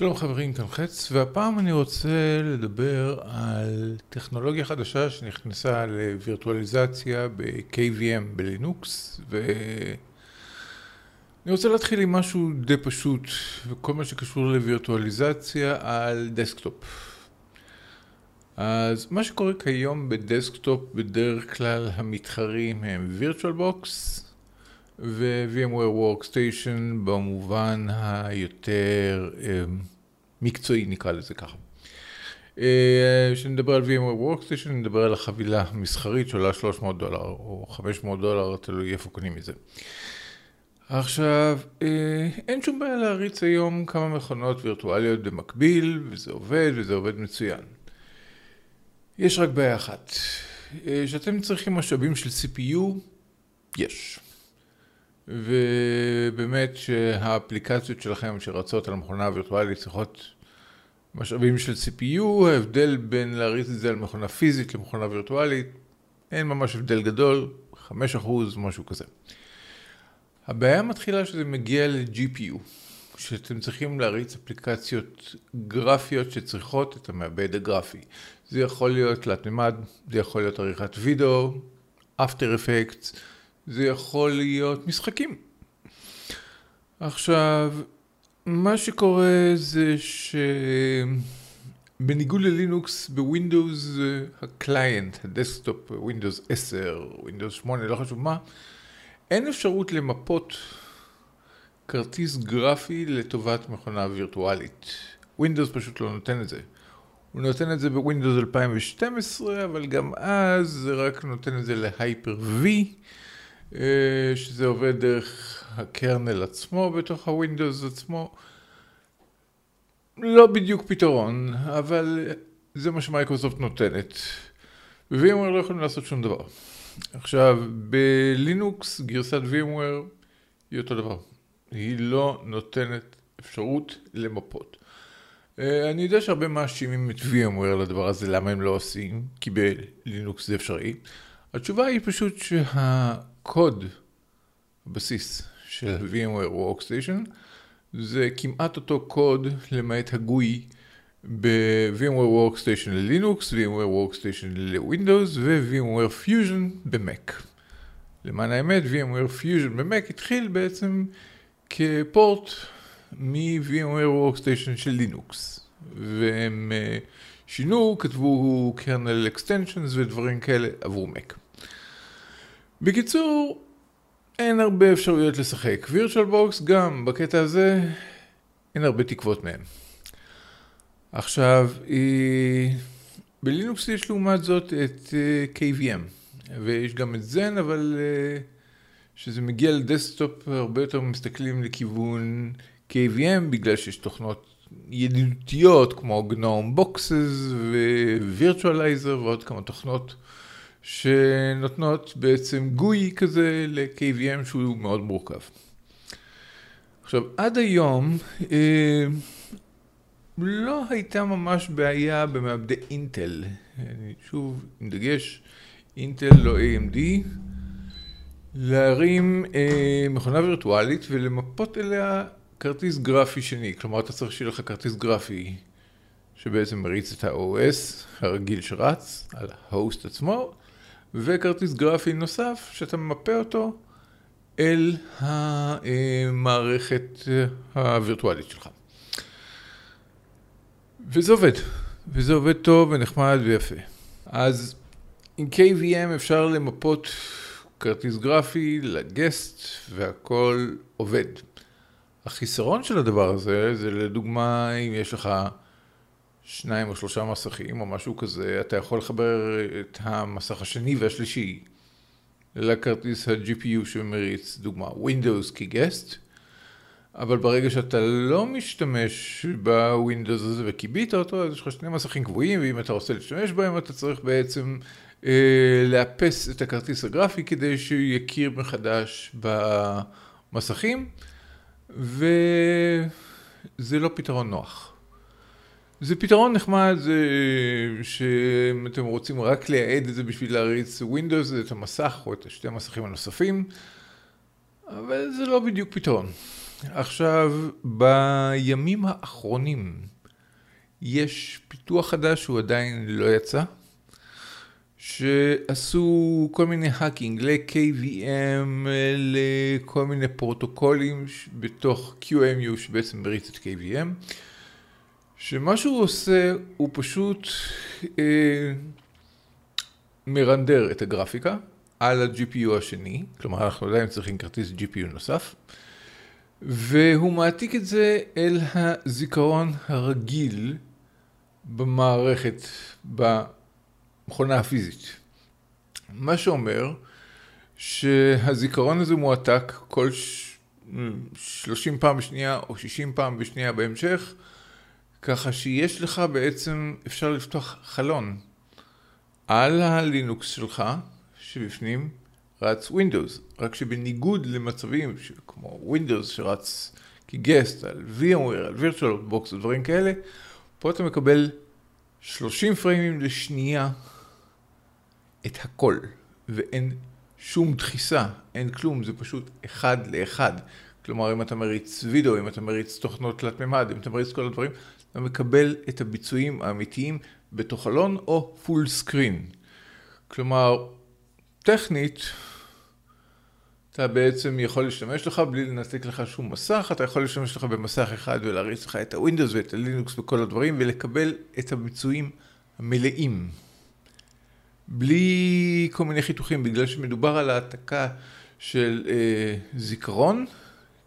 שלום חברים, כאן חץ, והפעם אני רוצה לדבר על טכנולוגיה חדשה שנכנסה לווירטואליזציה ב-KVM בלינוקס, ואני רוצה להתחיל עם משהו די פשוט, וכל מה שקשור לווירטואליזציה על desktop. אז מה שקורה כיום ב desktop, בדרך כלל המתחרים הם VirtualBox ו-VMware Workstation במובן היותר אמ, מקצועי נקרא לזה ככה. אה, כשנדבר על VMware Workstation נדבר על החבילה המסחרית שעולה 300 דולר או 500 דולר, תלוי איפה קונים את זה. עכשיו, אה, אין שום בעיה להריץ היום כמה מכונות וירטואליות במקביל, וזה עובד, וזה עובד מצוין. יש רק בעיה אחת, אה, שאתם צריכים משאבים של CPU, יש. ובאמת שהאפליקציות שלכם שרצות על המכונה הווירטואלית צריכות משאבים של CPU, ההבדל בין להריץ את זה על מכונה פיזית למכונה וירטואלית, אין ממש הבדל גדול, 5% משהו כזה. הבעיה מתחילה שזה מגיע ל-GPU, שאתם צריכים להריץ אפליקציות גרפיות שצריכות את המעבד הגרפי. זה יכול להיות תלת מימד, זה יכול להיות עריכת וידאו, After Effects, זה יכול להיות משחקים. עכשיו, מה שקורה זה שבניגוד ללינוקס בווינדוס ה client, ה desktop, ווינדוס 10, ווינדוס 8, לא חשוב מה, אין אפשרות למפות כרטיס גרפי לטובת מכונה וירטואלית. ווינדוס פשוט לא נותן את זה. הוא נותן את זה בווינדוס 2012, אבל גם אז זה רק נותן את זה ל Hyper-V, אה, שזה עובד דרך ה kernel עצמו בתוך הווינדוס עצמו. לא בדיוק פתרון, אבל זה מה שמייקרוסופט נותנת. ו-VMware לא יכולים לעשות שום דבר. עכשיו, בלינוקס גרסת VMware היא אותו דבר. היא לא נותנת אפשרות למפות. אה, אני יודע שהרבה מאשימים את VMware לדבר הזה, למה הם לא עושים, כי בלינוקס זה אפשרי. התשובה היא פשוט שהקוד, הבסיס של VMware Workstation, זה כמעט אותו קוד למעט הגוי ב-VMware Workstation ללינוקס, VMware Workstation לווינדוס ו-VMware Fusion במק. למען האמת, VMware Fusion במק התחיל בעצם כפורט מ-VMware Workstation של לינוקס. והם אה, שינו, כתבו kernel extensions ודברים כאלה עבור Mac. בקיצור, אין הרבה אפשרויות לשחק. VirtualBox גם בקטע הזה אין הרבה תקוות מהם. עכשיו, אה, בלינוקס יש לעומת זאת את אה, KVM, ויש גם את Xen, אבל כשזה מגיע ל desktop הרבה יותר מסתכלים לכיוון KVM בגלל שיש תוכנות ידידותיות כמו GNOME Boxes ו virtualizer ועוד כמה תוכנות שנותנות בעצם GUI כזה ל-KVM שהוא מאוד מורכב. עכשיו, עד היום אה, לא הייתה ממש בעיה במעבדי אינטל. שוב, עם דגש, אינטל לא AMD, להרים אה, מכונה וירטואלית ולמפות אליה כרטיס גרפי שני, כלומר אתה צריך שיהיה לך כרטיס גרפי שבעצם מריץ את ה-OS הרגיל שרץ על ההוסט עצמו, וכרטיס גרפי נוסף שאתה ממפה אותו אל המערכת הווירטואלית שלך. וזה עובד, וזה עובד טוב ונחמד ויפה. אז עם KVM אפשר למפות כרטיס גרפי לגסט והכל עובד. החיסרון של הדבר הזה, זה לדוגמה, אם יש לך שניים או שלושה מסכים או משהו כזה, אתה יכול לחבר את המסך השני והשלישי לכרטיס ה-GPU שמריץ, דוגמה, Windows כגסט, אבל ברגע שאתה לא משתמש בווינדוס הזה וכיבית אותו, אז יש לך שני מסכים קבועים, ואם אתה רוצה להשתמש בהם, אתה צריך בעצם אה, לאפס את הכרטיס הגרפי כדי שהוא יכיר מחדש במסכים. וזה לא פתרון נוח. זה פתרון נחמד, זה שאם אתם רוצים רק לייעד את זה בשביל להריץ Windows, את המסך או את שתי המסכים הנוספים, אבל זה לא בדיוק פתרון. עכשיו, בימים האחרונים יש פיתוח חדש שהוא עדיין לא יצא, שעשו כל מיני האקינג ל-KVM, לכל מיני פרוטוקולים בתוך QMU שבעצם מריץ את KVM, שמה שהוא עושה הוא פשוט אה, מרנדר את הגרפיקה על ה-GPU השני, כלומר אנחנו עדיין צריכים כרטיס GPU נוסף, והוא מעתיק את זה אל הזיכרון הרגיל במערכת, במכונה הפיזית. מה שאומר שהזיכרון הזה מועתק כל 30 פעם בשנייה או 60 פעם בשנייה בהמשך, ככה שיש לך בעצם, אפשר לפתוח חלון. על הלינוקס שלך, שבפנים רץ Windows, רק שבניגוד למצבים כמו Windows שרץ כגסט על VMware, על virtual box ודברים כאלה, פה אתה מקבל 30 פריימים לשנייה את הכל, ואין שום דחיסה, אין כלום, זה פשוט אחד לאחד. כלומר, אם אתה מריץ וידאו, אם אתה מריץ תוכנות תלת מימד, אם אתה מריץ כל הדברים, אתה מקבל את הביצועים האמיתיים בתוך חלון או full screen. כלומר, טכנית, אתה בעצם יכול להשתמש לך בלי לנתק לך שום מסך, אתה יכול להשתמש לך במסך אחד ולהריץ לך את הווינדוס ואת הלינוקס וכל הדברים ולקבל את הביצועים המלאים. בלי כל מיני חיתוכים, בגלל שמדובר על העתקה של אה, זיכרון,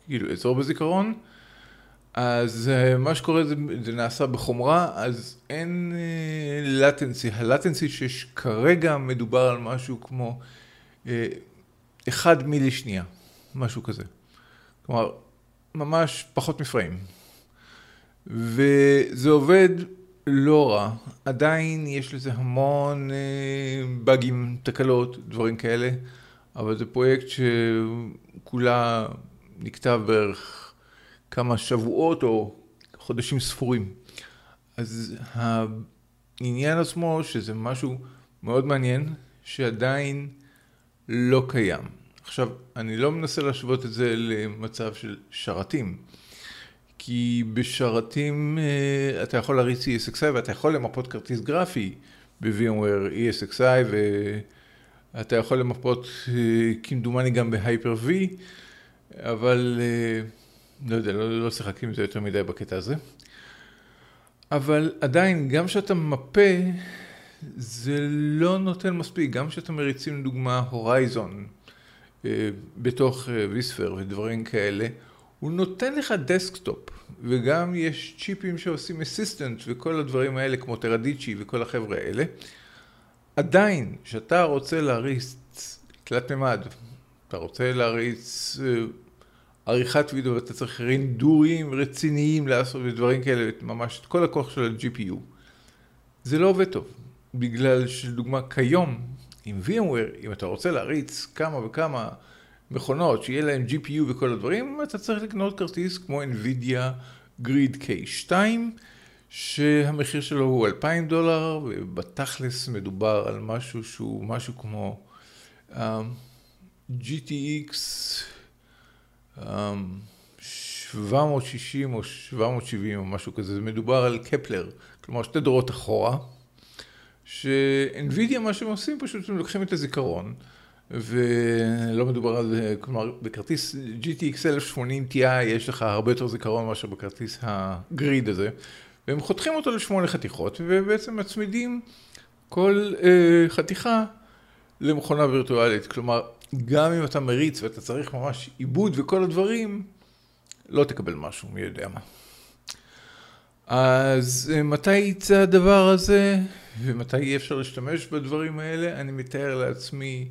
כאילו אזור בזיכרון, אז אה, מה שקורה זה, זה נעשה בחומרה, אז אין לטנסי. אה, הלטנסי שיש כרגע מדובר על משהו כמו אה, אחד מילי שנייה, משהו כזה. כלומר, ממש פחות מפריים. וזה עובד לא רע, עדיין יש לזה המון באגים, תקלות, דברים כאלה, אבל זה פרויקט שכולה נכתב בערך כמה שבועות או חודשים ספורים. אז העניין עצמו, שזה משהו מאוד מעניין, שעדיין לא קיים. עכשיו, אני לא מנסה להשוות את זה למצב של שרתים, כי בשרתים אה, אתה יכול להריץ ESXi ואתה יכול למפות כרטיס גרפי ב-VMware ESXi ואתה יכול למפות אה, כמדומני גם ב-Hyper-V, אבל אה, לא יודע, לא, לא שיחקתי עם זה יותר מדי בקטע הזה. אבל עדיין, גם כשאתה מפה, זה לא נותן מספיק. גם כשאתה מריצים לדוגמה הורייזון אה, בתוך אה, vSphere ודברים כאלה, הוא נותן לך desktop, וגם יש צ'יפים שעושים assist וכל הדברים האלה, כמו Teradici וכל החבר'ה האלה. עדיין, כשאתה רוצה להריץ תלת מימד, אתה רוצה להריץ אה, עריכת וידאו, אתה צריך רינדורים רציניים לעשות ודברים כאלה, ממש את כל הכוח של ה-GPU. זה לא עובד טוב, בגלל שלדוגמה כיום, עם VMware, אם אתה רוצה להריץ כמה וכמה מכונות שיהיה להם GPU וכל הדברים, אתה צריך לקנות כרטיס כמו NVIDIA Grid K2, שהמחיר שלו הוא 2,000 דולר, ובתכלס מדובר על משהו שהוא משהו כמו um, GTX 760 או 770 או משהו כזה, זה מדובר על קפלר, כלומר שתי דורות אחורה, שאינווידיה מה שהם עושים פשוט הם לוקחים את הזיכרון, ולא מדובר על כלומר בכרטיס GTX 1080 Ti יש לך הרבה יותר זיכרון מאשר בכרטיס הגריד הזה, והם חותכים אותו לשמונה חתיכות, ובעצם מצמידים כל uh, חתיכה למכונה וירטואלית, כלומר גם אם אתה מריץ ואתה צריך ממש עיבוד וכל הדברים, לא תקבל משהו, מי יודע מה. אז אה, מתי יצא הדבר הזה, ומתי אי אפשר להשתמש בדברים האלה? אני מתאר לעצמי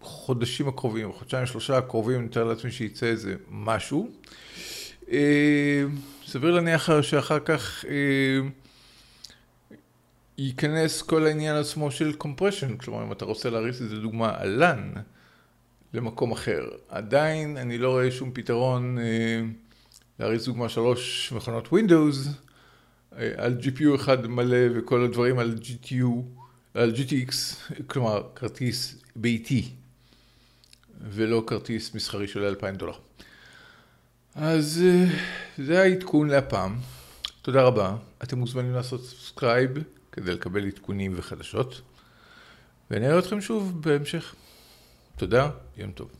שבחודשים הקרובים, חודשיים שלושה הקרובים, אני מתאר לעצמי שיצא איזה משהו. אה, סביר להניח שאחר כך אה, ייכנס כל העניין עצמו של compression, כלומר אם אתה רוצה להריץ את זה דוגמה על LAN למקום אחר. עדיין אני לא רואה שום פתרון אה, להריץ דוגמה שלוש מכונות Windows אה, על GPU אחד מלא וכל הדברים על GTU, על GTX, כלומר כרטיס ביתי. ולא כרטיס מסחרי של 2,000 דולר. אז אה, זה העדכון להפעם. תודה רבה. אתם מוזמנים לעשות subscribe כדי לקבל עדכונים וחדשות. ונראה אתכם שוב בהמשך. תודה, יום טוב.